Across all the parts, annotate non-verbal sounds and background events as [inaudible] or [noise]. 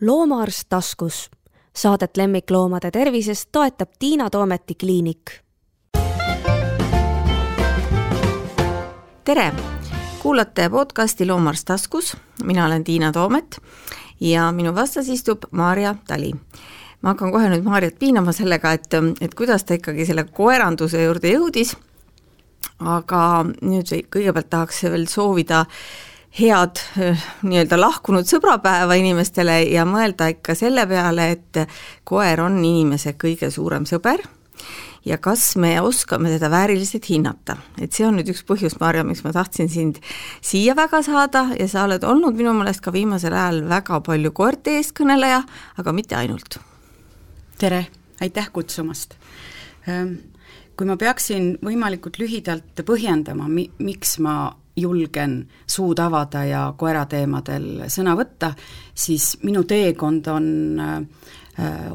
loomaarst taskus. Saadet lemmikloomade tervisest toetab Tiina Toometi kliinik. tere, kuulate podcasti Loomaarst taskus, mina olen Tiina Toomet ja minu vastas istub Maarja Tali ma hakkan kohe nüüd Maarjat piinama sellega, et, et kuidas ta ikkagi selle koeranduse juurde jõudis, aga nüüd kõigepealt tahaks veel soovida head nii-öelda lahkunud sõbrapäeva inimestele ja mõelda ikka selle peale, et koer on inimese kõige suurem sõber ja kas me oskame teda vääriliselt hinnata. et see on nüüd üks põhjus, Marja, miks ma tahtsin sind siia väga saada ja sa oled olnud minu meelest ka viimasel ajal väga palju koerte eestkõneleja, aga mitte ainult tere, aitäh kutsumast! Ehm, kui ma peaksin võimalikult lühidalt põhjendama, mi-, miks ma julgen suud avada ja koerateemadel sõna võtta, siis minu teekond on äh,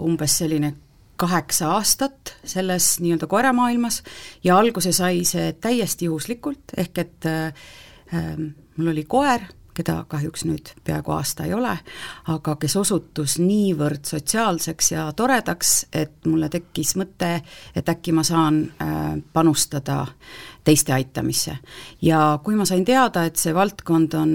umbes selline kaheksa aastat selles nii-öelda koeramaailmas ja alguse sai see täiesti juhuslikult, ehk et äh, äh mul oli koer, keda kahjuks nüüd peaaegu aasta ei ole, aga kes osutus niivõrd sotsiaalseks ja toredaks, et mulle tekkis mõte, et äkki ma saan äh, panustada teiste aitamisse. ja kui ma sain teada, et see valdkond on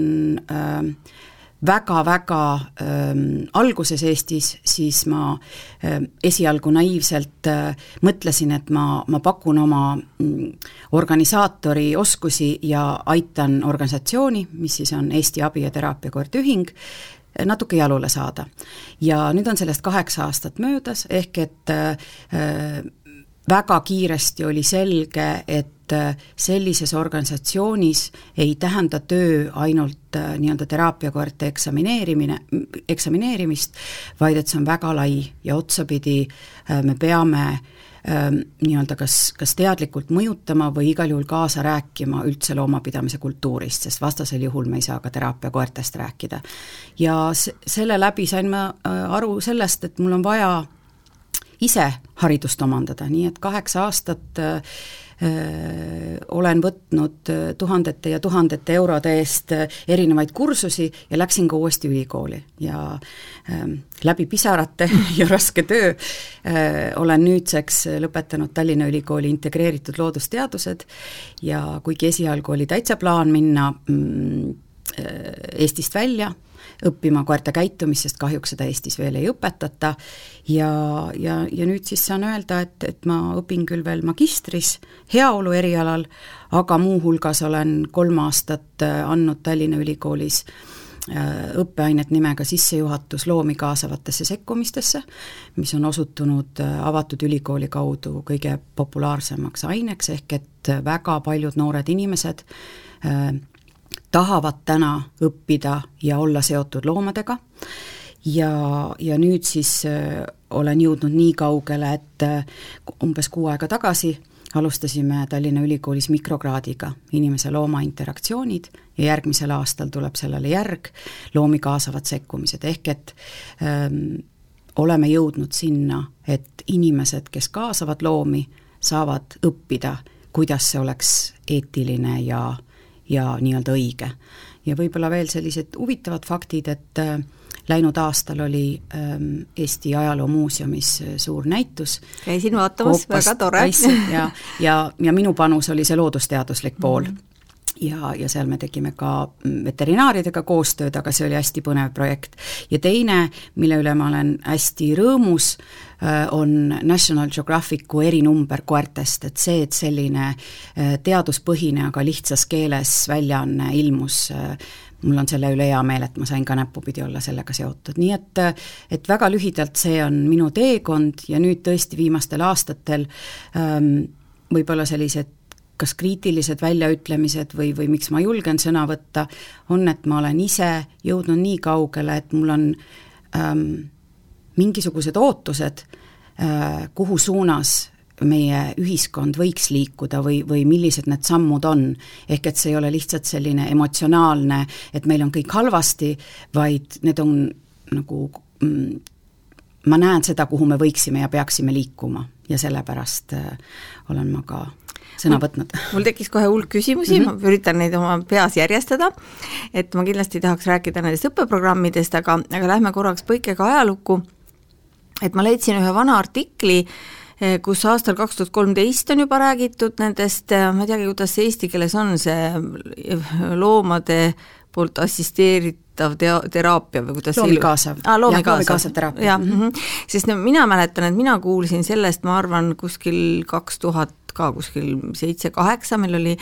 äh, väga-väga ähm, alguses Eestis, siis ma ähm, esialgu naiivselt äh, mõtlesin, et ma, ma pakun oma mm, organisaatori oskusi ja aitan organisatsiooni, mis siis on Eesti Abi- ja Teraapiakoerte Ühing, natuke jalule saada. ja nüüd on sellest kaheksa aastat möödas, ehk et äh, väga kiiresti oli selge, et äh, sellises organisatsioonis ei tähenda töö ainult äh, nii-öelda teraapiakoerte eksamineerimine, eksamineerimist, vaid et see on väga lai ja otsapidi äh, me peame ähm, nii-öelda kas, kas teadlikult mõjutama või igal juhul kaasa rääkima üldse loomapidamise kultuurist, sest vastasel juhul me ei saa ka teraapiakoertest rääkida. ja selle läbi sain ma aru sellest, et mul on vaja ise haridust omandada, nii et kaheksa aastat äh, olen võtnud äh, tuhandete ja tuhandete eurode eest äh, erinevaid kursusi ja läksin ka uuesti ülikooli. Ja äh, läbi pisarate [laughs] ja raske töö äh, olen nüüdseks lõpetanud Tallinna Ülikooli integreeritud loodusteadused ja kuigi esialgu oli täitsa plaan minna mm, Eestist välja, õppima koerte käitumist, sest kahjuks seda Eestis veel ei õpetata, ja, ja, ja nüüd siis saan öelda, et, et ma õpin küll veel magistris heaolu erialal, aga muuhulgas olen kolm aastat äh, andnud Tallinna Ülikoolis äh, õppeainet nimega Sissejuhatus loomi kaasavatesse sekkumistesse, mis on osutunud äh, avatud ülikooli kaudu kõige populaarsemaks aineks, ehk et väga paljud noored inimesed tahavad täna õppida ja olla seotud loomadega. Ja, ja nüüd siis äh, olen jõudnud nii kaugele, et äh, umbes kuu aega tagasi alustasime Tallinna Ülikoolis mikrokraadiga inimese-looma interaktsioonid ja järgmisel aastal tuleb sellele järg, loomi kaasavad sekkumised, ehk et ähm, oleme jõudnud sinna, et inimesed, kes kaasavad loomi, saavad õppida, kuidas see oleks eetiline ja äh, ja nii-öelda õige. ja võib-olla veel sellised huvitavad faktid, et äh, läinud aastal oli ähm, Eesti Ajaloomuuseumis äh, suur näitus. käisin vaatamas, väga tore. ja, ja, ja minu panus oli see loodusteaduslik pool mm. -hmm ja, ja seal me tegime ka mm, veterinaaridega koostööd, aga see oli hästi põnev projekt. ja teine, mille üle ma olen hästi rõõmus, Äh, on National Geographicu erinumber koertest, et see, et selline äh, teaduspõhine, aga lihtsas keeles väljaanne ilmus, äh, mul on selle üle hea meel, et ma sain ka näppupidi olla sellega seotud, nii et et väga lühidalt, see on minu teekond ja nüüd tõesti viimastel aastatel ähm, võib-olla sellised kas kriitilised väljaütlemised või, või miks ma julgen sõna võtta, on, et ma olen ise jõudnud nii kaugele, et mul on ähm, mingisugused ootused, äh, kuhu suunas meie ühiskond võiks liikuda või, või millised need sammud on. ehk et see ei ole lihtsalt selline emotsionaalne, et meil on kõik halvasti, vaid need on nagu mm, ma näen seda, kuhu me võiksime ja peaksime liikuma ja sellepärast äh, olen ma ka sõna võtnud. mul tekkis kohe hulk küsimusi mm, -hmm. ma üritan neid oma peas järjestada, et ma kindlasti tahaks rääkida nendest õppeprogrammidest, aga, aga lähme korraks põikega ajalukku, et ma leidsin ühe vana artikli, eh, kus aastal kaks tuhat kolmteist on juba räägitud nendest, eh, ma ei teagi, kuidas see eesti keeles on, see loomade poolt assisteeritav tea-, teraapia või kuidas loomi kaasav. aa, loomi kaasav. kaasav teraapia. jah mm -hmm., sest no mina mäletan, et mina kuulsin sellest, ma arvan, kuskil kaks tuhat ka kuskil seitse-kaheksa, meil oli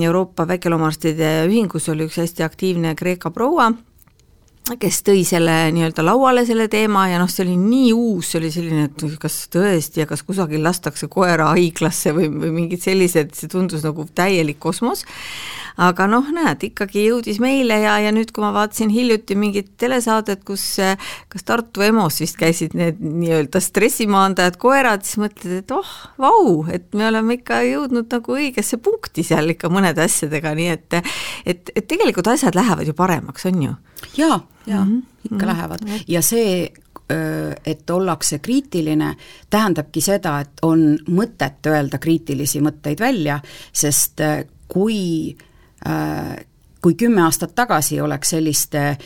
Euroopa Väikeloomaarstide Ühingus oli üks hästi aktiivne Kreeka proua, kes tõi selle nii-öelda lauale, selle teema ja noh, see oli nii uus, see oli selline, et kas tõesti ja kas kusagil lastakse koera haiglasse või, või mingid sellised, see tundus nagu täielik kosmos aga noh, näed, ikkagi jõudis meile ja, ja nüüd, kui ma vaatasin hiljuti mingit telesaadet, kus kas Tartu EMO-s vist käisid need nii-öelda stressimaandajad koerad, siis mõtled, et oh, vau, et me oleme ikka jõudnud nagu õigesse punkti seal ikka mõnede asjadega, nii et et, et tegelikult asjad lähevad ju paremaks, on ju? jaa, jaa mm, -hmm. ikka mm -hmm. lähevad ja see et ollakse kriitiline, tähendabki seda, et on mõtet öelda kriitilisi mõtteid välja, sest kui kui kümme aastat tagasi oleks selliste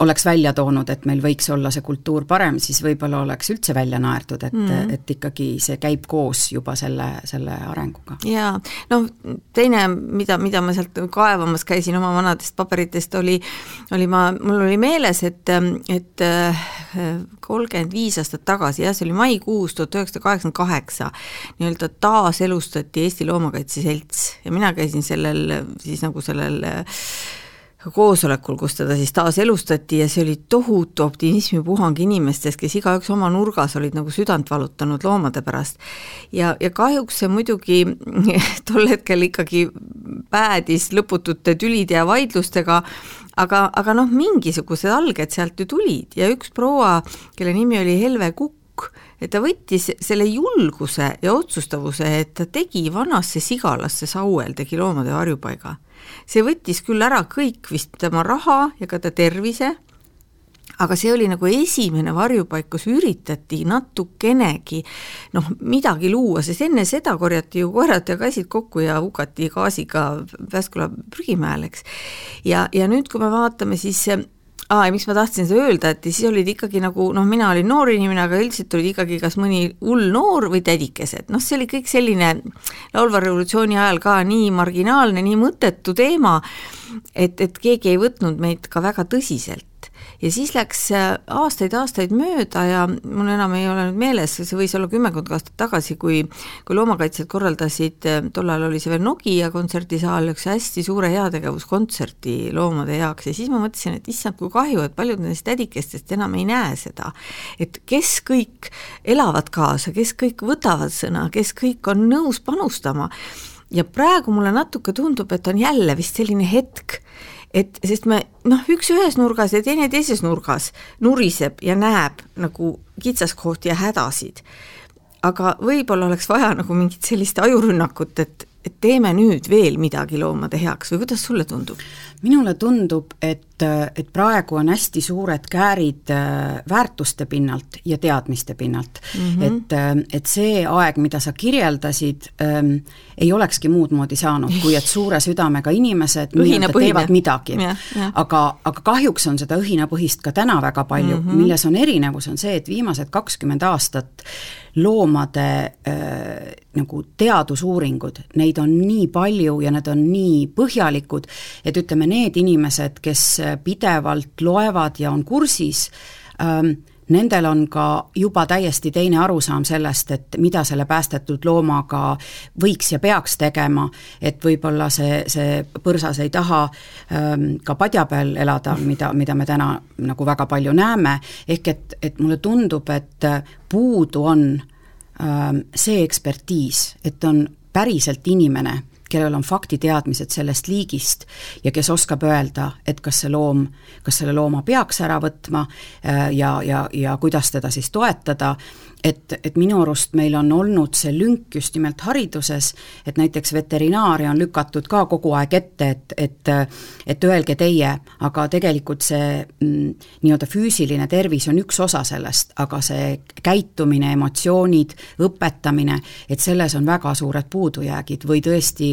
oleks välja toonud, et meil võiks olla see kultuur parem, siis võib-olla oleks üldse välja naerdud, et mm, -hmm. et ikkagi see käib koos juba selle, selle arenguga. jaa, noh, teine, mida, mida ma sealt kaevamas käisin oma vanadest paberitest, oli, oli ma, mul oli meeles, et, et kolmkümmend viis aastat tagasi, jah, see oli maikuus tuhat üheksasada kaheksakümmend kaheksa, nii-öelda taaselustati Eesti Loomakaitse Selts ja mina käisin sellel, siis nagu sellel koosolekul, kus teda siis taaselustati ja see oli tohutu optimismipuhang inimestest, kes igaüks oma nurgas olid nagu südant valutanud loomade pärast. ja, ja kahjuks see muidugi [laughs] tol hetkel ikkagi päädis lõputute tülide ja vaidlustega, aga, aga noh, mingisugused alged sealt ju tulid ja üks proua, kelle nimi oli Helve Kukk, et ta võttis selle julguse ja otsustavuse, et ta tegi vanasse Sigalasse Sauel, tegi loomade varjupaiga see võttis küll ära kõik vist tema raha ja ka ta tervise, aga see oli nagu esimene varjupaik, kus üritati natukenegi noh, midagi luua, sest enne seda korjati ju koerad ja kassid kokku ja hukati gaasiga Pääsküla prügimäel, eks. ja, ja nüüd, kui me vaatame, siis aa, ja miks ma tahtsin seda öelda, et siis olid ikkagi nagu noh, mina olin noor inimene, aga üldiselt olid ikkagi kas mõni hull noor või tädikesed, noh, see oli kõik selline laulva revolutsiooni ajal ka nii marginaalne, nii mõttetu teema, et, et keegi ei võtnud meid ka väga tõsiselt ja siis läks aastaid-aastaid mööda ja mul enam ei ole nüüd meeles, see võis olla kümmekond aastat tagasi, kui kui loomakaitsjad korraldasid, tol ajal oli see veel Nokia kontserdisaal, üks hästi suure heategevuskontserti loomade heaks ja siis ma mõtlesin, et issand, kui kahju, et paljud nendest tädikestest enam ei näe seda. et kes kõik elavad kaasa, kes kõik võtavad sõna, kes kõik on nõus panustama ja praegu mulle natuke tundub, et on jälle vist selline hetk, et sest me noh, üks ühes nurgas ja teine teises nurgas nuriseb ja näeb nagu kitsaskohti ja hädasid. aga võib-olla oleks vaja nagu mingit sellist ajurünnakut, et, et teeme nüüd veel midagi loomade heaks või kuidas sulle tundub? Minule tundub, et, et praegu on hästi suured käärid äh, väärtuste pinnalt ja teadmiste pinnalt mm. -hmm. et, äh, et see aeg, mida sa kirjeldasid ähm,, ei olekski muud moodi saanud, kui et suure südamega inimesed [laughs] teevad midagi. aga, aga kahjuks on seda õhinapõhist ka täna väga palju mm, -hmm. milles on erinevus, on see, et viimased kakskümmend aastat loomade äh, nagu teadusuuringud, neid on nii palju ja need on nii põhjalikud, et ütleme, need inimesed, kes pidevalt loevad ja on kursis ähm,, nendel on ka juba täiesti teine arusaam sellest, et mida selle päästetud loomaga võiks ja peaks tegema, et võib-olla see, see põrsas ei taha ähm, ka padja peal elada, mida, mida me täna nagu väga palju näeme, ehk et, et mulle tundub, et puudu on ähm, see ekspertiis, et on päriselt inimene, kellel on faktiteadmised sellest liigist ja kes oskab öelda, et kas see loom, kas selle looma peaks ära võtma äh, ja, ja, ja kuidas teda siis toetada et, et minu arust meil on olnud see lünk just nimelt hariduses, et näiteks veterinaaria on lükatud ka kogu aeg ette, et, et et öelge teie, aga tegelikult see mm, nii-öelda füüsiline tervis on üks osa sellest, aga see käitumine, emotsioonid, õpetamine, et selles on väga suured puudujäägid või tõesti,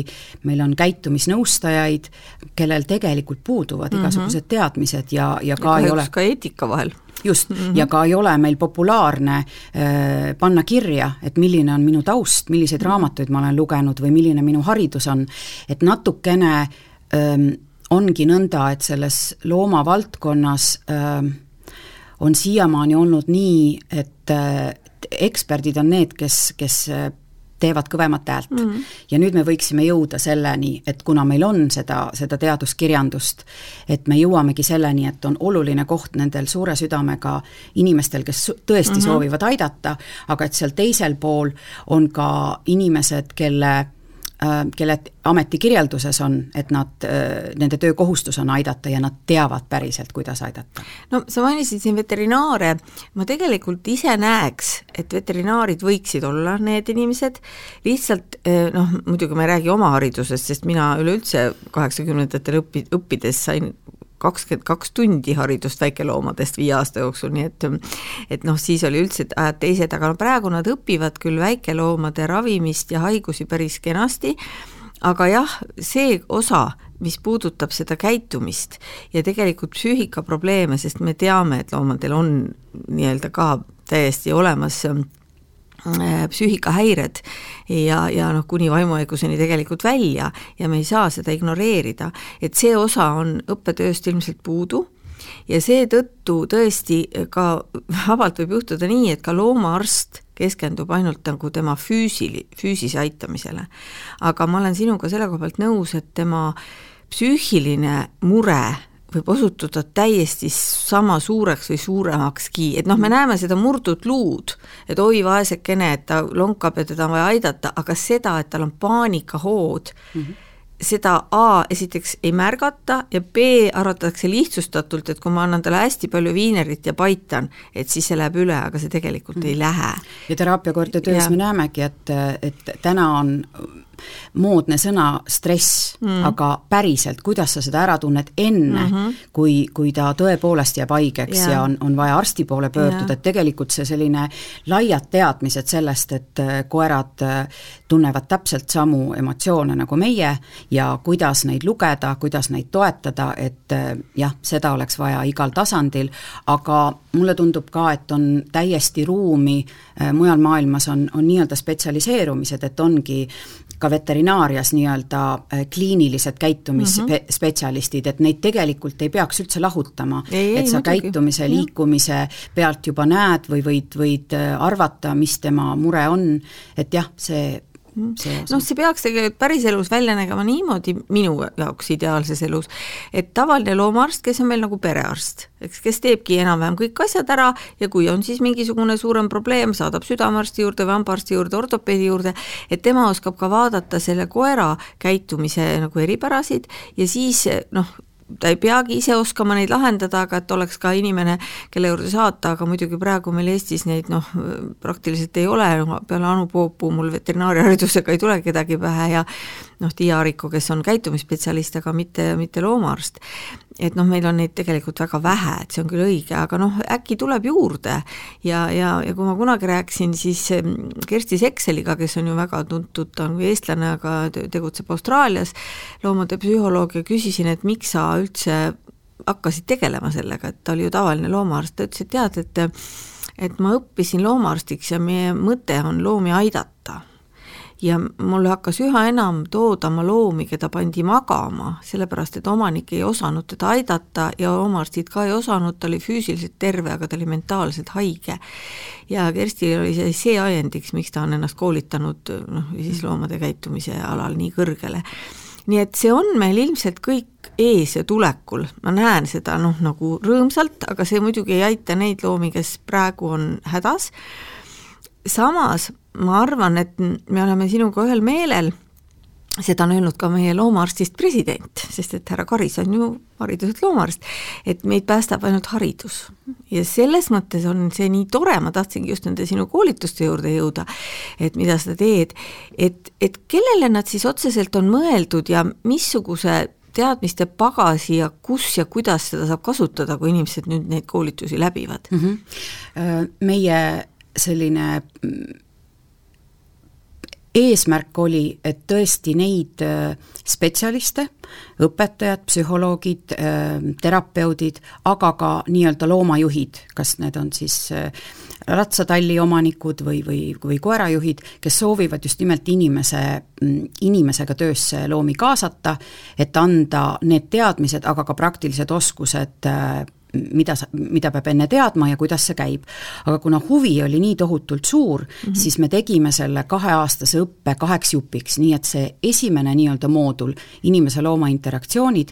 meil on käitumisnõustajaid, kellel tegelikult puuduvad mm -hmm. igasugused teadmised ja, ja ka ja ei ole ka eetika vahel just mm, -hmm. ja ka ei ole meil populaarne äh, panna kirja, et milline on minu taust, milliseid -hmm. raamatuid ma olen lugenud või milline minu haridus on, et natukene ähm, ongi nõnda, et selles loomavaldkonnas ähm, on siiamaani olnud nii, et äh, eksperdid on need, kes, kes äh, teevad kõvemat häält mm. -hmm. ja nüüd me võiksime jõuda selleni, et kuna meil on seda, seda teaduskirjandust, et me jõuamegi selleni, et on oluline koht nendel suure südamega inimestel, kes tõesti mm -hmm. soovivad aidata, aga et seal teisel pool on ka inimesed, kelle kelle ametikirjelduses on, et nad, äh, nende töökohustus on aidata ja nad teavad päriselt, kuidas aidata. no sa mainisid siin veterinaare, ma tegelikult ise näeks, et veterinaarid võiksid olla need inimesed, lihtsalt äh, noh, muidugi ma ei räägi oma haridusest, sest mina üleüldse kaheksakümnendatel õpi-, õppides sain kakskümmend kaks tundi haridust väikeloomadest viie aasta jooksul, nii et et noh, siis oli üldse ajad teised, aga no praegu nad õpivad küll väikeloomade ravimist ja haigusi päris kenasti, aga jah, see osa, mis puudutab seda käitumist ja tegelikult psüühikaprobleeme, sest me teame, et loomadel on nii-öelda ka täiesti olemas psüühikahäired ja, ja noh, kuni vaimuhaiguseni tegelikult välja ja me ei saa seda ignoreerida, et see osa on õppetööst ilmselt puudu ja seetõttu tõesti ka [laughs] vabalt võib juhtuda nii, et ka loomaarst keskendub ainult nagu tema füüsili, füüsise aitamisele. aga ma olen sinuga selle koha pealt nõus, et tema psüühiline mure võib osutuda täiesti sama suureks või suuremakski, et noh, me näeme seda murdud luud, et oi, vaesekene, et ta lonkab ja teda on vaja aidata, aga seda, et tal on paanikahood mm, -hmm seda A esiteks ei märgata ja B arvatakse lihtsustatult, et kui ma annan talle hästi palju viinerit ja paitan, et siis see läheb üle, aga see tegelikult mm. ei lähe. ja teraapiakoorte töös me näemegi, et, et täna on moodne sõna stress mm., aga päriselt, kuidas sa seda ära tunned enne mm, -hmm. kui, kui ta tõepoolest jääb haigeks yeah. ja on, on vaja arsti poole pöörduda yeah., et tegelikult see selline laiad teadmised sellest, et äh, koerad äh, tunnevad täpselt samu emotsioone nagu meie ja kuidas neid lugeda, kuidas neid toetada, et äh, jah, seda oleks vaja igal tasandil, aga mulle tundub ka, et on täiesti ruumi, mujal maailmas on, on nii-öelda spetsialiseerumised, et ongi ka veterinaarias nii-öelda äh, kliinilised käitumisspetsialistid mm, -hmm. et neid tegelikult ei peaks üldse lahutama. et sa muidugi. käitumise, liikumise pealt juba näed või võid, võid äh, arvata, mis tema mure on, et jah, see noh, see peaks tegelikult päriselus välja nägema niimoodi, minu jaoks ideaalses elus, et tavaline loomaarst, kes on meil nagu perearst, eks, kes teebki enam-vähem kõik asjad ära ja kui on siis mingisugune suurem probleem, saadab südamearsti juurde või hambaarsti juurde, ortopeedi juurde, et tema oskab ka vaadata selle koera käitumise nagu eripärasid ja siis noh, ta ei peagi ise oskama neid lahendada, aga et oleks ka inimene, kelle juurde saata, aga muidugi praegu meil Eestis neid noh, praktiliselt ei ole, peale Anu Poopuu mul veterinaariaharidusega ei tule kedagi pähe ja noh, Tiia Ariko, kes on käitumisspetsialist, aga mitte, mitte loomaarst. et noh, meil on neid tegelikult väga vähe, et see on küll õige, aga noh, äkki tuleb juurde. ja, ja, ja kui ma kunagi rääkisin siis Kersti Sekseliga, kes on ju väga tuntud, ta on eestlane, aga tegutseb Austraalias, loomade psühholoog ja küsisin, et miks sa üldse hakkasid tegelema sellega, et ta oli ju tavaline loomaarst, ta ütles, et tead, et et ma õppisin loomaarstiks ja meie mõte on loomi aidata ja mul hakkas üha enam toodama loomi, keda pandi magama, sellepärast et omanik ei osanud teda aidata ja omaarstid ka ei osanud, ta oli füüsiliselt terve, aga ta oli mentaalselt haige. ja Kerstil oli see, see ajendiks, miks ta on ennast koolitanud noh, siis loomade käitumise alal nii kõrgele. nii et see on meil ilmselt kõik ees ja tulekul, ma näen seda noh, nagu rõõmsalt, aga see muidugi ei aita neid loomi, kes praegu on hädas, samas ma arvan, et me oleme sinuga ühel meelel, seda on öelnud ka meie loomaarstist president, sest et härra Karis on ju hariduselt loomaarst, et meid päästab ainult haridus. ja selles mõttes on see nii tore, ma tahtsingi just nende sinu koolituste juurde jõuda, et mida sa teed, et, et kellele nad siis otseselt on mõeldud ja missuguse teadmiste pagasi ja kus ja kuidas seda saab kasutada, kui inimesed nüüd neid koolitusi läbivad mm? -hmm. Meie selline eesmärk oli, et tõesti neid äh, spetsialiste, õpetajad, psühholoogid, äh, terapeudid, aga ka nii-öelda loomajuhid, kas need on siis äh, ratsatalli omanikud või, või, või koerajuhid, kes soovivad just nimelt inimese, mm, inimesega töösse loomi kaasata, et anda need teadmised, aga ka praktilised oskused mida sa, mida peab enne teadma ja kuidas see käib. aga kuna huvi oli nii tohutult suur mm, -hmm. siis me tegime selle kaheaastase õppe kaheks jupiks, nii et see esimene nii-öelda moodul, inimese-looma interaktsioonid,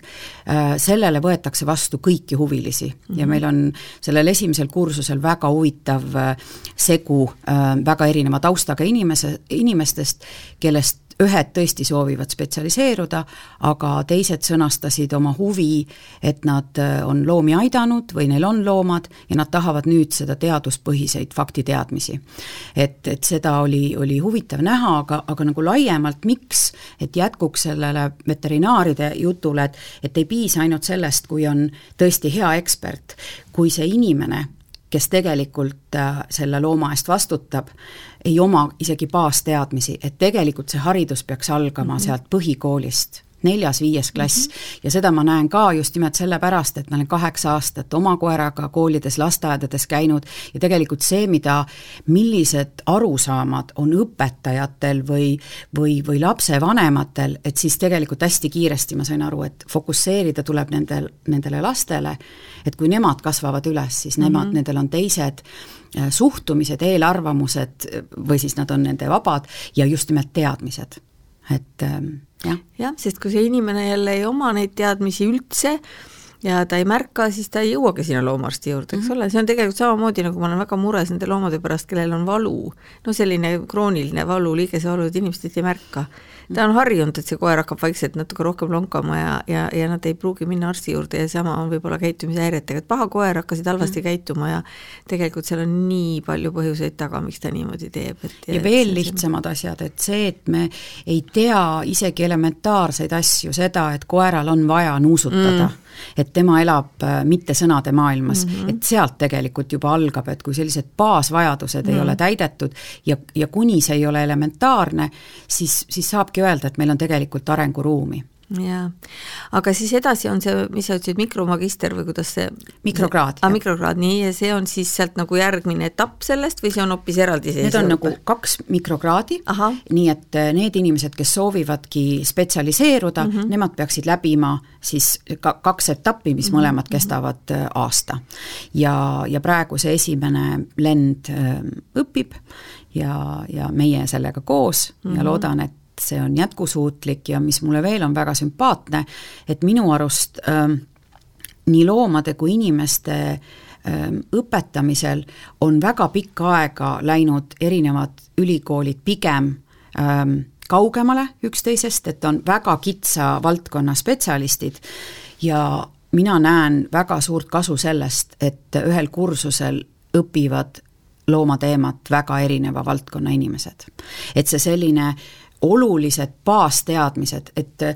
äh, sellele võetakse vastu kõiki huvilisi mm -hmm. ja mhm. meil on sellel esimesel kursusel väga huvitav äh, segu äh, väga erineva taustaga inimese, inimestest, kellest ühed tõesti soovivad spetsialiseeruda, aga teised sõnastasid oma huvi, et nad äh, on loomi aidanud või neil on loomad ja nad tahavad nüüd seda teaduspõhiseid faktiteadmisi. et, et seda oli, oli huvitav näha, aga, aga nagu laiemalt, miks, et jätkuks sellele veterinaaride jutule, et et ei piisa ainult sellest, kui on tõesti hea ekspert, kui see inimene kes tegelikult äh, selle looma eest vastutab, ei oma isegi baasteadmisi, et tegelikult see haridus peaks algama mm -hmm. sealt põhikoolist neljas-viies klass mm -hmm. ja seda ma näen ka just nimelt sellepärast, et ma olen kaheksa aastat oma koeraga koolides, lasteaedades käinud ja tegelikult see, mida, millised arusaamad on õpetajatel või, või, või lapsevanematel, et siis tegelikult hästi kiiresti ma sain aru, et fokusseerida tuleb nendel, nendele lastele, et kui nemad kasvavad üles, siis nemad mm, -hmm. nendel on teised äh, suhtumised, eelarvamused või siis nad on nende vabad ja just nimelt teadmised, et ähm, jah. Ja,, sest kui see inimene jälle ei oma neid teadmisi üldse, ja ta ei märka, siis ta ei jõuagi sinna loomaarsti juurde, eks mm -hmm. ole, see on tegelikult samamoodi, nagu ma olen väga mures nende loomade pärast, kellel on valu, no selline krooniline valu, liigesevalu, et inimesed ei märka ta on harjunud, et see koer hakkab vaikselt natuke rohkem lonkama ja, ja, ja nad ei pruugi minna arsti juurde ja sama on võib-olla käitumishäiretega, et paha koer hakkasid halvasti mm. käituma ja tegelikult seal on nii palju põhjuseid taga, miks ta niimoodi teeb, et ja, ja veel lihtsamad asjad, et see, et me ei tea isegi elementaarseid asju, seda, et koeral on vaja nuusutada mm et tema elab äh, mitte sõnade maailmas mm, -hmm. et sealt tegelikult juba algab, et kui sellised baasvajadused mm -hmm. ei ole täidetud ja, ja kuni see ei ole elementaarne, siis, siis saabki öelda, et meil on tegelikult arenguruumi jaa, aga siis edasi on see, mis sa ütlesid, mikromagister või kuidas see mikrokraad. aa, mikrokraad, nii, ja see on siis sealt nagu järgmine etapp sellest või see on hoopis eraldiseisev? Need on nagu kaks mikrokraadi, nii et äh, need inimesed, kes soovivadki spetsialiseeruda mm, -hmm. nemad peaksid läbima siis ka kaks etappi, mis -hmm. mõlemad kestavad äh, aasta. ja, ja praegu see esimene lend äh, õpib ja, ja meie sellega koos mm -hmm. ja mhm. loodan, et see on jätkusuutlik ja mis mulle veel on väga sümpaatne, et minu arust ähm, nii loomade kui inimeste ähm, õpetamisel on väga pikka aega läinud erinevad ülikoolid pigem ähm, kaugemale üksteisest, et on väga kitsa valdkonna spetsialistid ja mina näen väga suurt kasu sellest, et ühel kursusel õpivad loomateemat väga erineva valdkonna inimesed. et see selline olulised baasteadmised, et äh,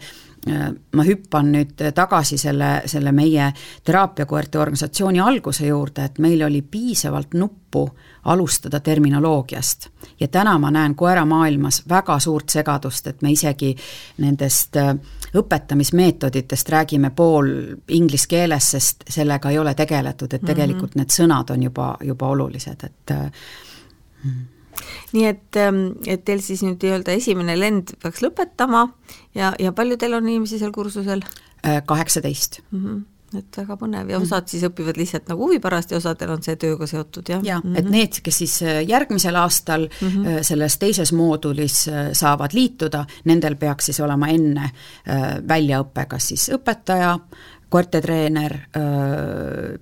ma hüppan nüüd tagasi selle, selle meie teraapiakoerte organisatsiooni alguse juurde, et meil oli piisavalt nuppu alustada terminoloogiast. ja täna ma näen koeramaailmas väga suurt segadust, et me isegi nendest äh, õpetamismeetoditest räägime pool inglise keeles, sest sellega ei ole tegeletud, et tegelikult mm -hmm. need sõnad on juba, juba olulised, et mm nii et, ähm, et teil siis nüüd nii-öelda esimene lend peaks lõpetama ja, ja palju teil on inimesi seal kursusel? Äh, kaheksateist mm. -hmm et väga põnev ja osad mm. siis õpivad lihtsalt nagu huvi pärast ja osadel on see tööga seotud, jah? jah, et mhm. need, kes siis äh, järgmisel aastal mm -hmm. selles teises moodulis saavad liituda, nendel peaks siis olema enne väljaõpe, kas siis õpetaja, koertetreener,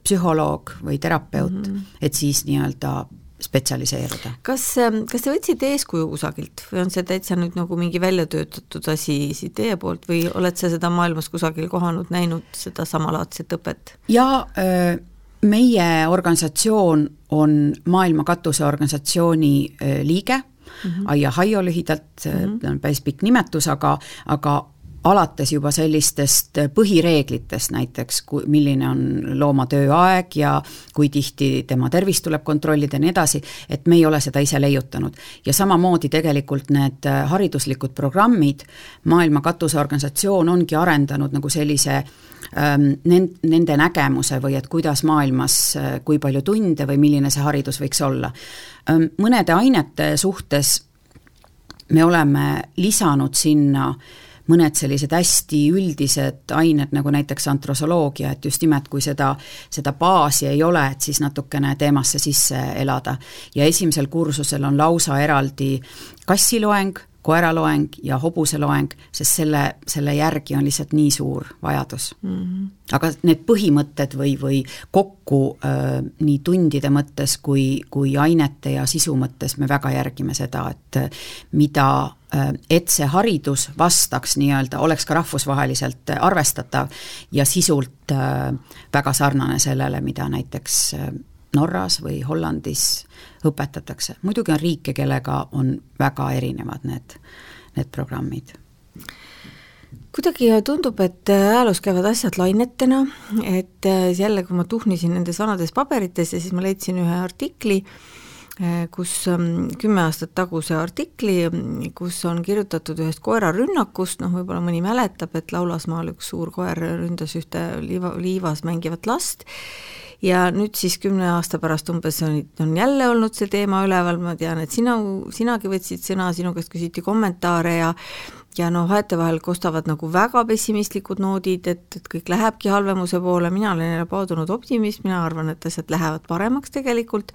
psühholoog või terapeut mm, -hmm. et siis nii-öelda spetsialiseeruda. kas, ähm, kas te võtsite eeskuju kusagilt või on see täitsa nüüd nagu mingi välja töötatud asi siit teie poolt või oled sa seda maailmas kusagil kohanud, näinud seda samalaadset õpet? jaa, äh, meie organisatsioon on maailma katuseorganisatsiooni äh, liige mm -hmm., AIA-HAIO lühidalt mm, -hmm. on päris pikk nimetus, aga, aga alates juba sellistest põhireeglitest näiteks, kui, milline on looma tööaeg ja kui tihti tema tervist tuleb kontrollida ja nii edasi, et me ei ole seda ise leiutanud. ja samamoodi tegelikult need hariduslikud programmid, Maailma Katuseorganisatsioon ongi arendanud nagu sellise ähm, nende nägemuse või et kuidas maailmas, kui palju tunde või milline see haridus võiks olla. Ähm, mõnede ainete suhtes me oleme lisanud sinna äh, mõned sellised hästi üldised ained, nagu näiteks antrosoloogia, et just nimelt, kui seda, seda baasi ei ole, et siis natukene teemasse sisse elada. ja esimesel kursusel on lausa eraldi kassiloeng, koeraloeng ja hobuseloeng, sest selle, selle järgi on lihtsalt nii suur vajadus mm. -hmm. aga need põhimõtted või, või kokku äh, nii tundide mõttes kui, kui ainete ja sisu mõttes me väga järgime seda, et mida Äh, et see haridus vastaks nii-öelda, oleks ka rahvusvaheliselt arvestatav ja sisult äh, väga sarnane sellele, mida näiteks äh, Norras või Hollandis õpetatakse. muidugi on riike, kellega on väga erinevad need, need programmid kuidagi tundub, et ajaloos käivad asjad lainetena, et jälle, kui ma tuhnisin nendes vanades paberites ja siis ma leidsin ühe artikli kus ähm, kümme aastat taguse artikli, kus on kirjutatud ühest koerarünnakust, noh võib-olla mõni mäletab, et Laulasmaal üks suur koer ründas ühte liiva, liivas mängivat last. Ja nüüd siis kümne aasta pärast umbes on, on jälle olnud see teema üleval, ma tean, et sina, sinagi võtsid sõna, sinu käest küsiti kommentaare ja ja noh, vahetevahel kostavad nagu väga pessimistlikud noodid, et, et kõik lähebki halvemuse poole, mina olen jälle paadunud optimist, mina arvan, et asjad lähevad paremaks tegelikult.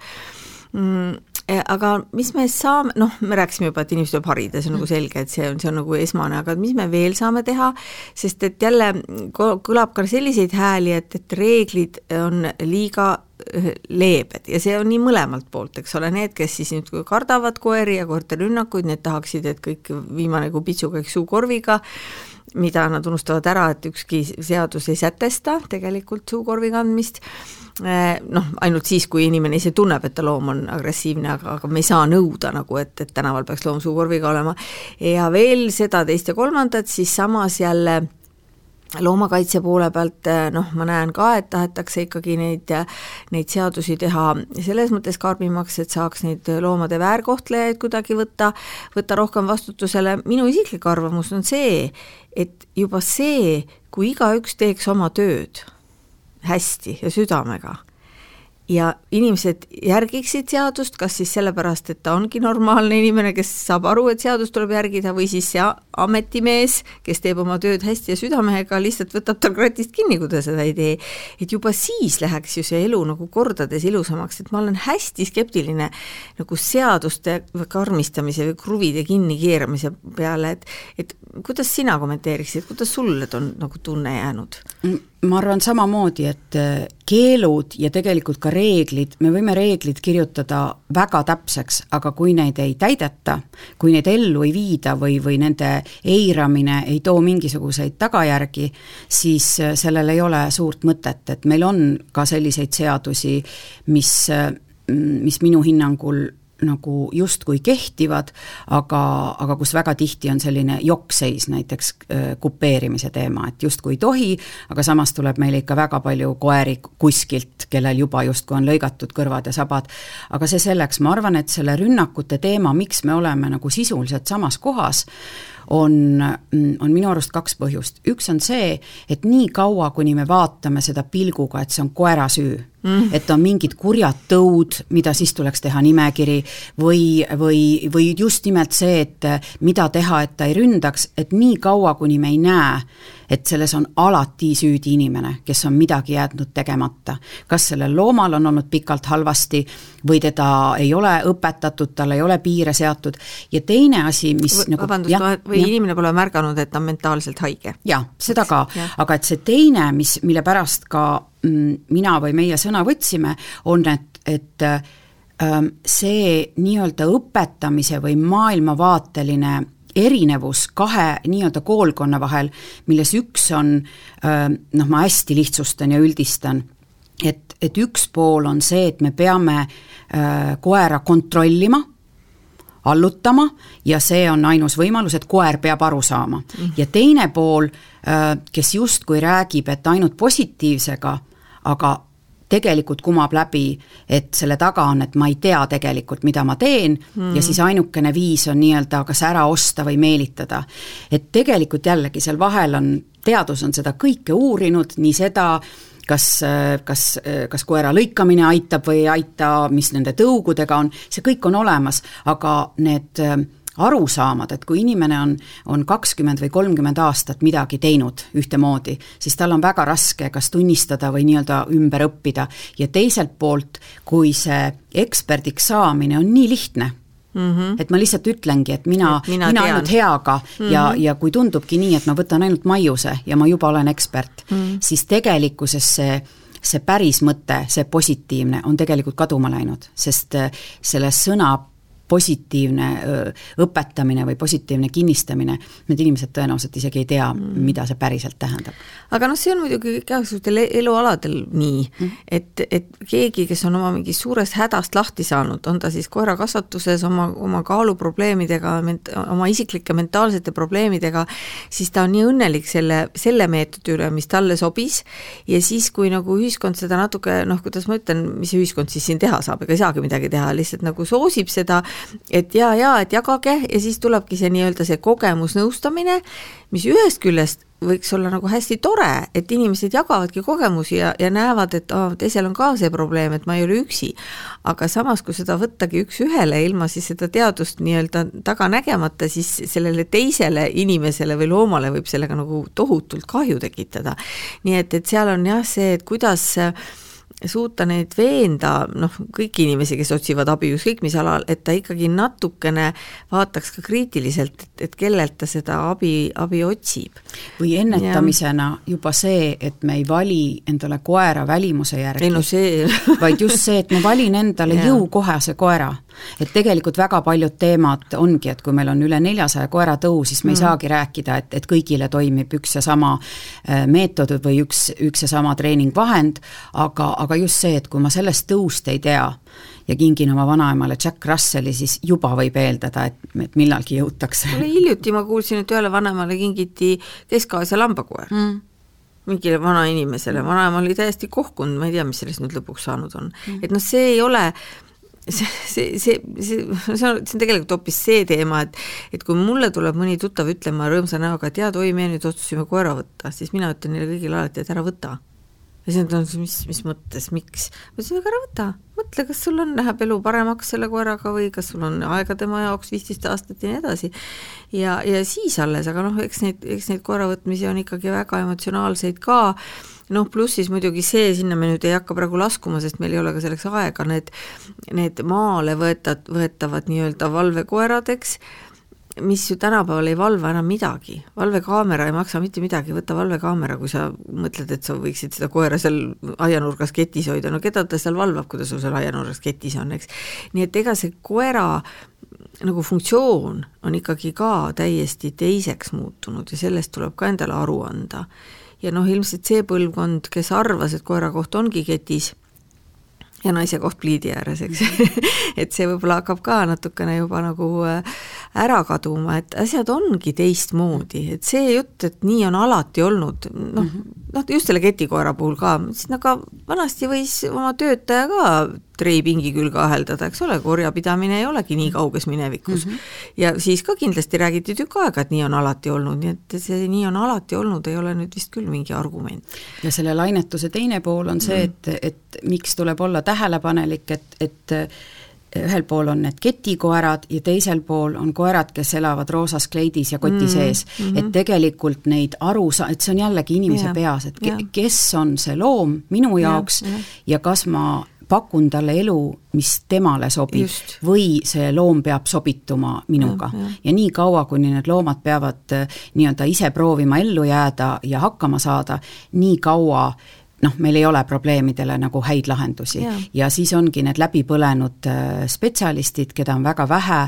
Mm, aga mis me saame, noh, me rääkisime juba, et inimesed tuleb harida, see on nagu selge, et see on, see on nagu esmane, aga mis me veel saame teha, sest et jälle kõlab ka selliseid hääli, et, et reeglid on liiga eh, leebed ja see on nii mõlemalt poolt, eks ole, need, kes siis nüüd kardavad koeri ja koerte rünnakuid, need tahaksid, et kõik viimane kui pitsu käiks suukorviga, mida nad unustavad ära, et ükski seadus ei sätesta tegelikult suukorvi kandmist Eh, noh, ainult siis, kui inimene ise tunneb, et ta loom on agressiivne, aga, aga me ei saa nõuda nagu, et, et tänaval peaks loom suukorviga olema. ja veel seda, teist ja kolmandat, siis samas jälle loomakaitse poole pealt eh, noh, ma näen ka, et tahetakse ikkagi neid, neid seadusi teha selles mõttes karmimaks, et saaks neid loomade väärkohtlejaid kuidagi võtta, võtta rohkem vastutusele, minu isiklik arvamus on see, et juba see, kui igaüks teeks oma tööd hästi ja südamega ja inimesed järgiksid seadust, kas siis sellepärast, et ta ongi normaalne inimene, kes saab aru, et seadust tuleb järgida, või siis see ametimees, kes teeb oma tööd hästi ja südamehega, lihtsalt võtab tal kratist kinni, kui ta seda ei tee. et juba siis läheks ju see elu nagu kordades ilusamaks, et ma olen hästi skeptiline nagu seaduste karmistamise või kruvide kinnikeeramise peale, et et kuidas sina kommenteeriksid, kuidas sulle on nagu tunne jäänud? Ma arvan samamoodi, et äh, keelud ja tegelikult ka reeglid, me võime reeglid kirjutada väga täpseks, aga kui neid ei täideta, kui neid ellu ei viida või, või nende eiramine ei too mingisuguseid tagajärgi, siis äh, sellel ei ole suurt mõtet, et meil on ka selliseid seadusi, mis, äh, mis minu hinnangul nagu justkui kehtivad, aga, aga kus väga tihti on selline jokkseis, näiteks äh, kupeerimise teema, et justkui ei tohi, aga samas tuleb meile ikka väga palju koeri kuskilt, kellel juba justkui on lõigatud kõrvad ja sabad. aga see selleks, ma arvan, et selle rünnakute teema, miks me oleme nagu sisuliselt samas kohas, on, on minu arust kaks põhjust, üks on see, et nii kaua, kuni me vaatame seda pilguga, et see on koera süü mm., et on mingid kurjad tõud, mida siis tuleks teha nimekiri, või, või, või just nimelt see, et mida teha, et ta ei ründaks, et nii kaua, kuni me ei näe, et selles on alati süüdi inimene, kes on midagi jätnud tegemata. kas sellel loomal on olnud pikalt halvasti või teda ei ole õpetatud, tal ei ole piire seatud ja teine asi, mis v nagu vabandust, või ja. inimene pole märganud, et ta on mentaalselt haige. jah, seda ka, aga et see teine, mis, mille pärast ka mm, mina või meie sõna võtsime, on, et, et ähm, see nii-öelda õpetamise või maailmavaateline erinevus kahe nii-öelda koolkonna vahel, milles üks on noh, ma hästi lihtsustan ja üldistan, et, et üks pool on see, et me peame koera kontrollima allutama ja see on ainus võimalus, et koer peab aru saama. -hmm. ja teine pool, kes justkui räägib, et ainult positiivsega, aga tegelikult kumab läbi, et selle taga on, et ma ei tea tegelikult, mida ma teen mm ja siis ainukene viis on nii-öelda kas ära osta või meelitada. et tegelikult jällegi seal vahel on, teadus on seda kõike uurinud, nii seda, kas, kas, kas koera lõikamine aitab või ei aita, mis nende tõugudega on, see kõik on olemas, aga need äh, arusaamad, et kui inimene on, on kakskümmend või kolmkümmend aastat midagi teinud ühtemoodi, siis tal on väga raske kas tunnistada või nii-öelda ümber õppida ja teiselt poolt, kui see eksperdiks saamine on nii lihtne Mm -hmm. et ma lihtsalt ütlengi, et mina, mina, mina ainult heaga mm -hmm. ja, ja kui tundubki nii, et ma võtan ainult maiuse ja ma juba olen ekspert mm, -hmm. siis tegelikkuses see see päris mõte, see positiivne on tegelikult kaduma läinud, sest äh, selle sõna positiivne õpetamine või positiivne kinnistamine, need inimesed tõenäoliselt isegi ei tea mm., mida see päriselt tähendab. aga noh, see on muidugi igasugustel elualadel nii mm., et, et keegi, kes on oma mingist suurest hädast lahti saanud, on ta siis koerakasvatuses oma, oma kaaluprobleemidega, oma isiklike mentaalsete probleemidega, siis ta on nii õnnelik selle, selle meetodi üle, mis talle sobis, ja siis, kui nagu ühiskond seda natuke noh, kuidas ma ütlen, mis ühiskond siis siin teha saab, ega ei saagi midagi teha, lihtsalt nagu soosib seda, et jaa, jaa, et jagage ja siis tulebki see nii-öelda see kogemusnõustamine, mis ühest küljest võiks olla nagu hästi tore, et inimesed jagavadki kogemusi ja, ja näevad, et aa oh,, teisel on ka see probleem, et ma ei ole üksi. aga samas, kui seda võttagi üks-ühele, ilma siis seda teadust nii-öelda taga nägemata, siis sellele teisele inimesele või loomale võib sellega nagu tohutult kahju tekitada. nii et, et seal on jah, see, et kuidas äh, suuta neid veenda, noh, kõiki inimesi, kes otsivad abi ükskõik mis alal, et ta ikkagi natukene vaataks ka kriitiliselt, et, et kellelt ta seda abi, abi otsib. või ennetamisena ja. juba see, et me ei vali endale koera välimuse järgi. ei no see vaid just see, et ma valin endale [laughs] jõukohase koera et tegelikult väga paljud teemad ongi, et kui meil on üle neljasaja koera tõu, siis me ei mm. saagi rääkida, et, et kõigile toimib üks ja sama äh, meetod või üks, üks ja sama treeningvahend, aga, aga just see, et kui ma sellest tõust ei tea, ja kingin oma vanaemale Jack Russelli, siis juba võib eeldada, et, et millalgi jõutakse. hiljuti ma kuulsin, et ühele vanaemale kingiti Kesk-Aasia lambakoer. Mm. Mingile vanainimesele, vanaema oli täiesti kohkunud, ma ei tea, mis sellest nüüd lõpuks saanud on. Mm.. et noh, see ei ole see, see, see, see, see on, see on tegelikult hoopis see teema, et et kui mulle tuleb mõni tuttav ütlema rõõmsa näoga, et jaa, Toi, me nüüd otsustasime koera võtta, siis mina ütlen neile kõigile alati, et ära võta. ja siis nad on, mis, mis mõttes, miks? ma ütlesin, aga ära võta, mõtle, kas sul on, läheb elu paremaks selle koeraga või kas sul on aega tema jaoks viisteist aastat ja nii edasi. ja, ja siis alles, aga noh, eks neid, eks neid koera võtmisi on ikkagi väga emotsionaalseid ka noh, pluss siis muidugi see, sinna me nüüd ei hakka praegu laskuma, sest meil ei ole ka selleks aega, need, need maale võetad, võetavad nii-öelda valvekoerad, eks, mis ju tänapäeval ei valva enam midagi, valvekaamera ei maksa mitte midagi, võta valvekaamera, kui sa mõtled, et sa võiksid seda koera seal aianurgas ketis hoida, no keda ta seal valvab, kui ta sul seal aianurgas ketis on, eks. nii et ega see koera nagu funktsioon on ikkagi ka täiesti teiseks muutunud ja sellest tuleb ka endale aru anda ja noh, ilmselt see põlvkond, kes arvas, et koera koht ongi ketis ja naise koht pliidi ääres, eks. [laughs] Et see võib-olla hakkab ka natukene juba nagu äh, ära kaduma, et asjad ongi teistmoodi, et see jutt, et nii on alati olnud, noh -hmm., noh just selle ketikoera puhul ka, siis no aga vanasti võis oma töötaja ka treipingi külge aheldada, eks ole, korjapidamine ei olegi nii kauges minevikus mm. -hmm. ja siis ka kindlasti räägiti tükk aega, et nii on alati olnud, nii et see nii on alati olnud, ei ole nüüd vist küll mingi argument. ja selle lainetuse teine pool on see, et, et miks tuleb olla tähelepanelik, et, et ühel pool on need ketikoerad ja teisel pool on koerad, kes elavad roosas kleidis ja koti mm, sees mm. -hmm. et tegelikult neid aru sa-, et see on jällegi inimese yeah, peas, et yeah. kes on see loom minu jaoks yeah, yeah. ja kas ma pakun talle elu, mis temale sobib Just. või see loom peab sobituma minuga. ja, ja. ja nii kaua, kuni need loomad peavad äh, nii-öelda ise proovima ellu jääda ja hakkama saada, nii kaua noh, meil ei ole probleemidele nagu häid lahendusi ja, ja siis ongi need läbipõlenud äh, spetsialistid, keda on väga vähe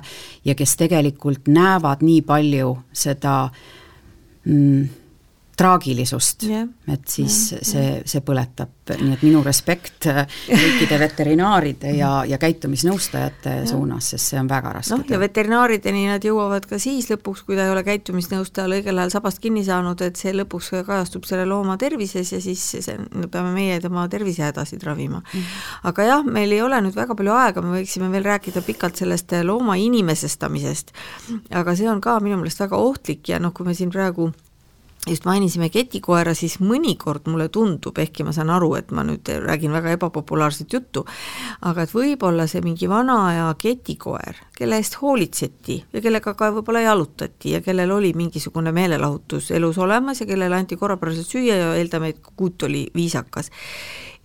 ja kes tegelikult näevad nii palju seda mm, traagilisust yeah., et siis yeah, see see põletab, nii et minu respekt äh, kõikide veterinaaride ja, ja käitumisnõustajate yeah. suunas, sest see on väga raske. noh, ja veterinaarideni nad jõuavad ka siis lõpuks, kui ta ei ole käitumisnõustajal õigel ajal sabast kinni saanud, et see lõpuks kajastub selle looma tervises ja siis see, peame meie tema tervisehädasid ravima mm. aga jah, meil ei ole nüüd väga palju aega, me võiksime veel rääkida pikalt sellest looma inimesestamisest, aga see on ka minu meelest väga ohtlik ja noh, kui me siin praegu just mainisime ketikoera, siis mõnikord mulle tundub, ehkki ma saan aru, et ma nüüd räägin väga ebapopulaarset juttu, aga et võib-olla see mingi vana aja ketikoer, kelle eest hoolitseti ja kellega ka võib-olla jalutati ja kellel oli mingisugune meelelahutus elus olemas ja kellele anti korrapäraselt süüa ja eeldame, et kuut oli viisakas,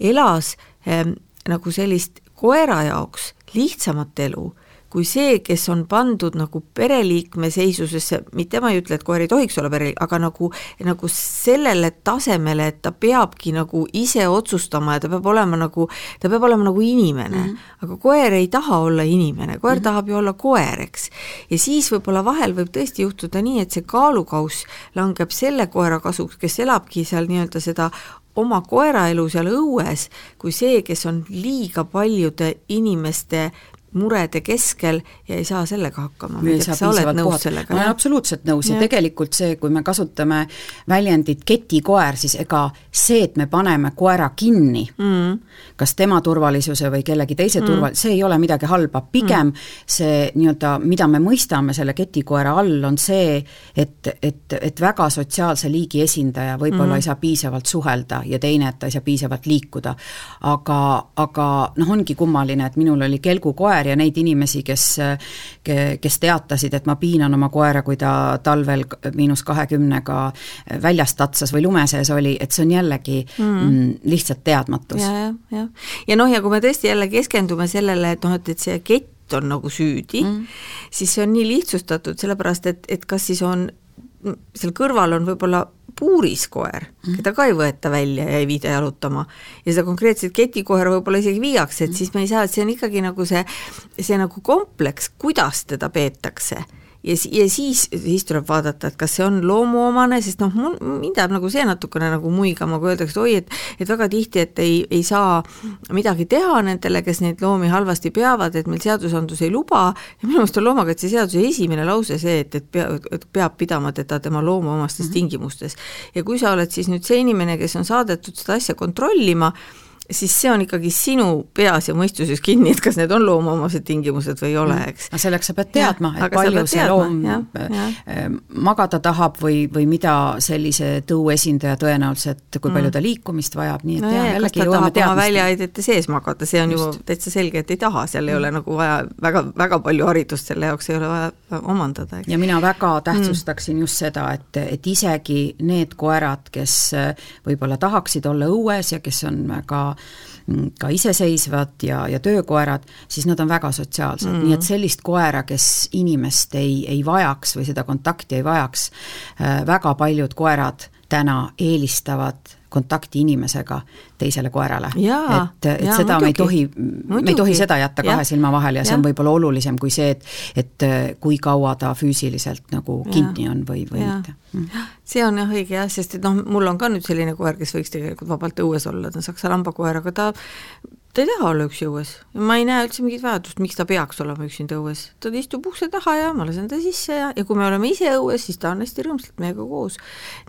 elas ähm, nagu sellist koera jaoks lihtsamat elu kui see, kes on pandud nagu pereliikme seisusesse, mitte ma ei ütle, et koer ei tohiks olla pere, aga nagu, nagu sellele tasemele, et ta peabki nagu ise otsustama ja ta peab olema nagu, ta peab olema nagu inimene mm. -hmm. aga koer ei taha olla inimene, koer mm -hmm. tahab ju olla koer, eks. ja siis võib-olla vahel võib tõesti juhtuda nii, et see kaalukauss langeb selle koera kasuks, kes elabki seal nii-öelda seda oma koeraelu seal õues, kui see, kes on liiga paljude inimeste murede keskel ja ei saa sellega hakkama, sa oled nõus puhata. sellega? ma olen absoluutselt nõus ja. ja tegelikult see, kui me kasutame väljendit ketikoer, siis ega see, et me paneme koera kinni mm., kas tema turvalisuse või kellegi teise mm. turval-, see ei ole midagi halba, pigem mm. see nii-öelda, mida me mõistame selle ketikoera all, on see, et, et, et väga sotsiaalse liigi esindaja võib-olla mm. ei saa piisavalt suhelda ja teine, et ta ei saa piisavalt liikuda. aga, aga noh, ongi kummaline, et minul oli kelgukoer, koer ja neid inimesi, kes, kes teatasid, et ma piinan oma koera, kui ta talvel miinus kahekümnega väljast tatsas või lume sees oli, et see on jällegi mm. mm lihtsalt teadmatus ja,. jah, jah. ja noh, ja kui me tõesti jälle keskendume sellele, et noh, et, et see kett on nagu süüdi mm., siis see on nii lihtsustatud, sellepärast et, et kas siis on seal kõrval on võib-olla puuris koer mm., keda ka ei võeta välja ja ei viida jalutama, ja seda konkreetset ketikoera võib-olla isegi viiakse, et siis me ei saa, et see on ikkagi nagu see, see nagu kompleks, kuidas teda peetakse ja, ja siis, siis tuleb vaadata, et kas see on loomuomane, sest noh, mul, mind jääb nagu see natukene nagu muigama, kui öeldakse, et oi, et et väga tihti, et ei, ei saa midagi teha nendele, kes neid loomi halvasti peavad, et meil seadusandlus ei luba ja minu meelest on loomakaitseseaduse esimene lause see, et, et pea, et peab pidama teda tema loomuomastes mm -hmm. tingimustes. ja kui sa oled siis nüüd see inimene, kes on saadetud seda asja kontrollima, siis see on ikkagi sinu peas ja mõistuses kinni, et kas need on loomuomased tingimused või ei ole, mm. eks. aga selleks sa pead teadma, et palju see teadma, loom ja, ja. Äh, magada tahab või, või mida sellise tõuesindaja tõenäoliselt, kui mm. palju ta liikumist vajab, nii et no, jah, jällegi jõuame teadmist. väljaheidete sees magada, see on just. ju täitsa selge, et ei taha, seal ei mm. ole nagu vaja väga, väga palju haridust selle jaoks ei ole vaja omandada, eks. ja mina väga tähtsustaksin mm. just seda, et, et isegi need koerad, kes võib-olla tahaksid olla õues ja kes on väga ka iseseisvad ja, ja töökoerad, siis nad on väga sotsiaalsed mm, -hmm. nii et sellist koera, kes inimest ei, ei vajaks või seda kontakti ei vajaks, äh, väga paljud koerad täna eelistavad kontakti inimesega teisele koerale. et, et jaa, seda muidugi. me ei tohi, me ei tohi seda jätta kahe ja. silma vahele ja see ja. on võib-olla olulisem kui see, et et äh, kui kaua ta füüsiliselt nagu kinni on või, või ja. mitte mm.. see on jah õige jah, sest et noh, mul on ka nüüd selline koer, kes võiks tegelikult vabalt õues olla, ta on saksa lambakoer, aga ta ta ei taha olla üksi õues. ma ei näe üldse mingit vajadust, miks ta peaks olema üksinda õues. ta istub ukse taha ja ma lasen ta sisse ja, ja kui me oleme ise õues, siis ta on hästi rõõmsalt meiega koos.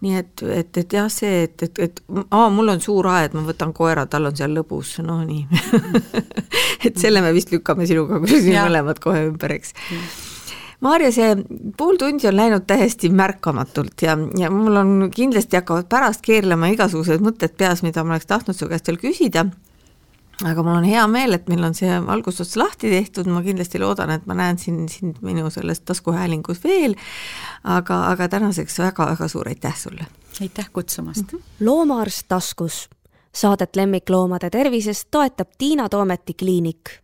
nii et, et, et jah, see, et, et, et aa, mul on suur aed, ma võtan koera, tal on seal lõbus, no nii [laughs] et selle me vist lükkame sinuga kusjuures mõlemad kohe ümber, eks Maarja, see pool tundi on läinud täiesti märkamatult ja, ja mul on kindlasti hakkavad pärast keerlema igasugused mõtted peas, mida ma oleks tahtnud su käest veel küsida aga mul on hea meel, et meil on see algusots lahti tehtud, ma kindlasti loodan, et ma näen siin sind minu selles taskuhäälingus veel, aga, aga tänaseks väga-väga suur aitäh sulle! aitäh kutsumast mm! -hmm. loomaarst taskus. Saadet lemmikloomade tervisest toetab Tiina Toometi kliinik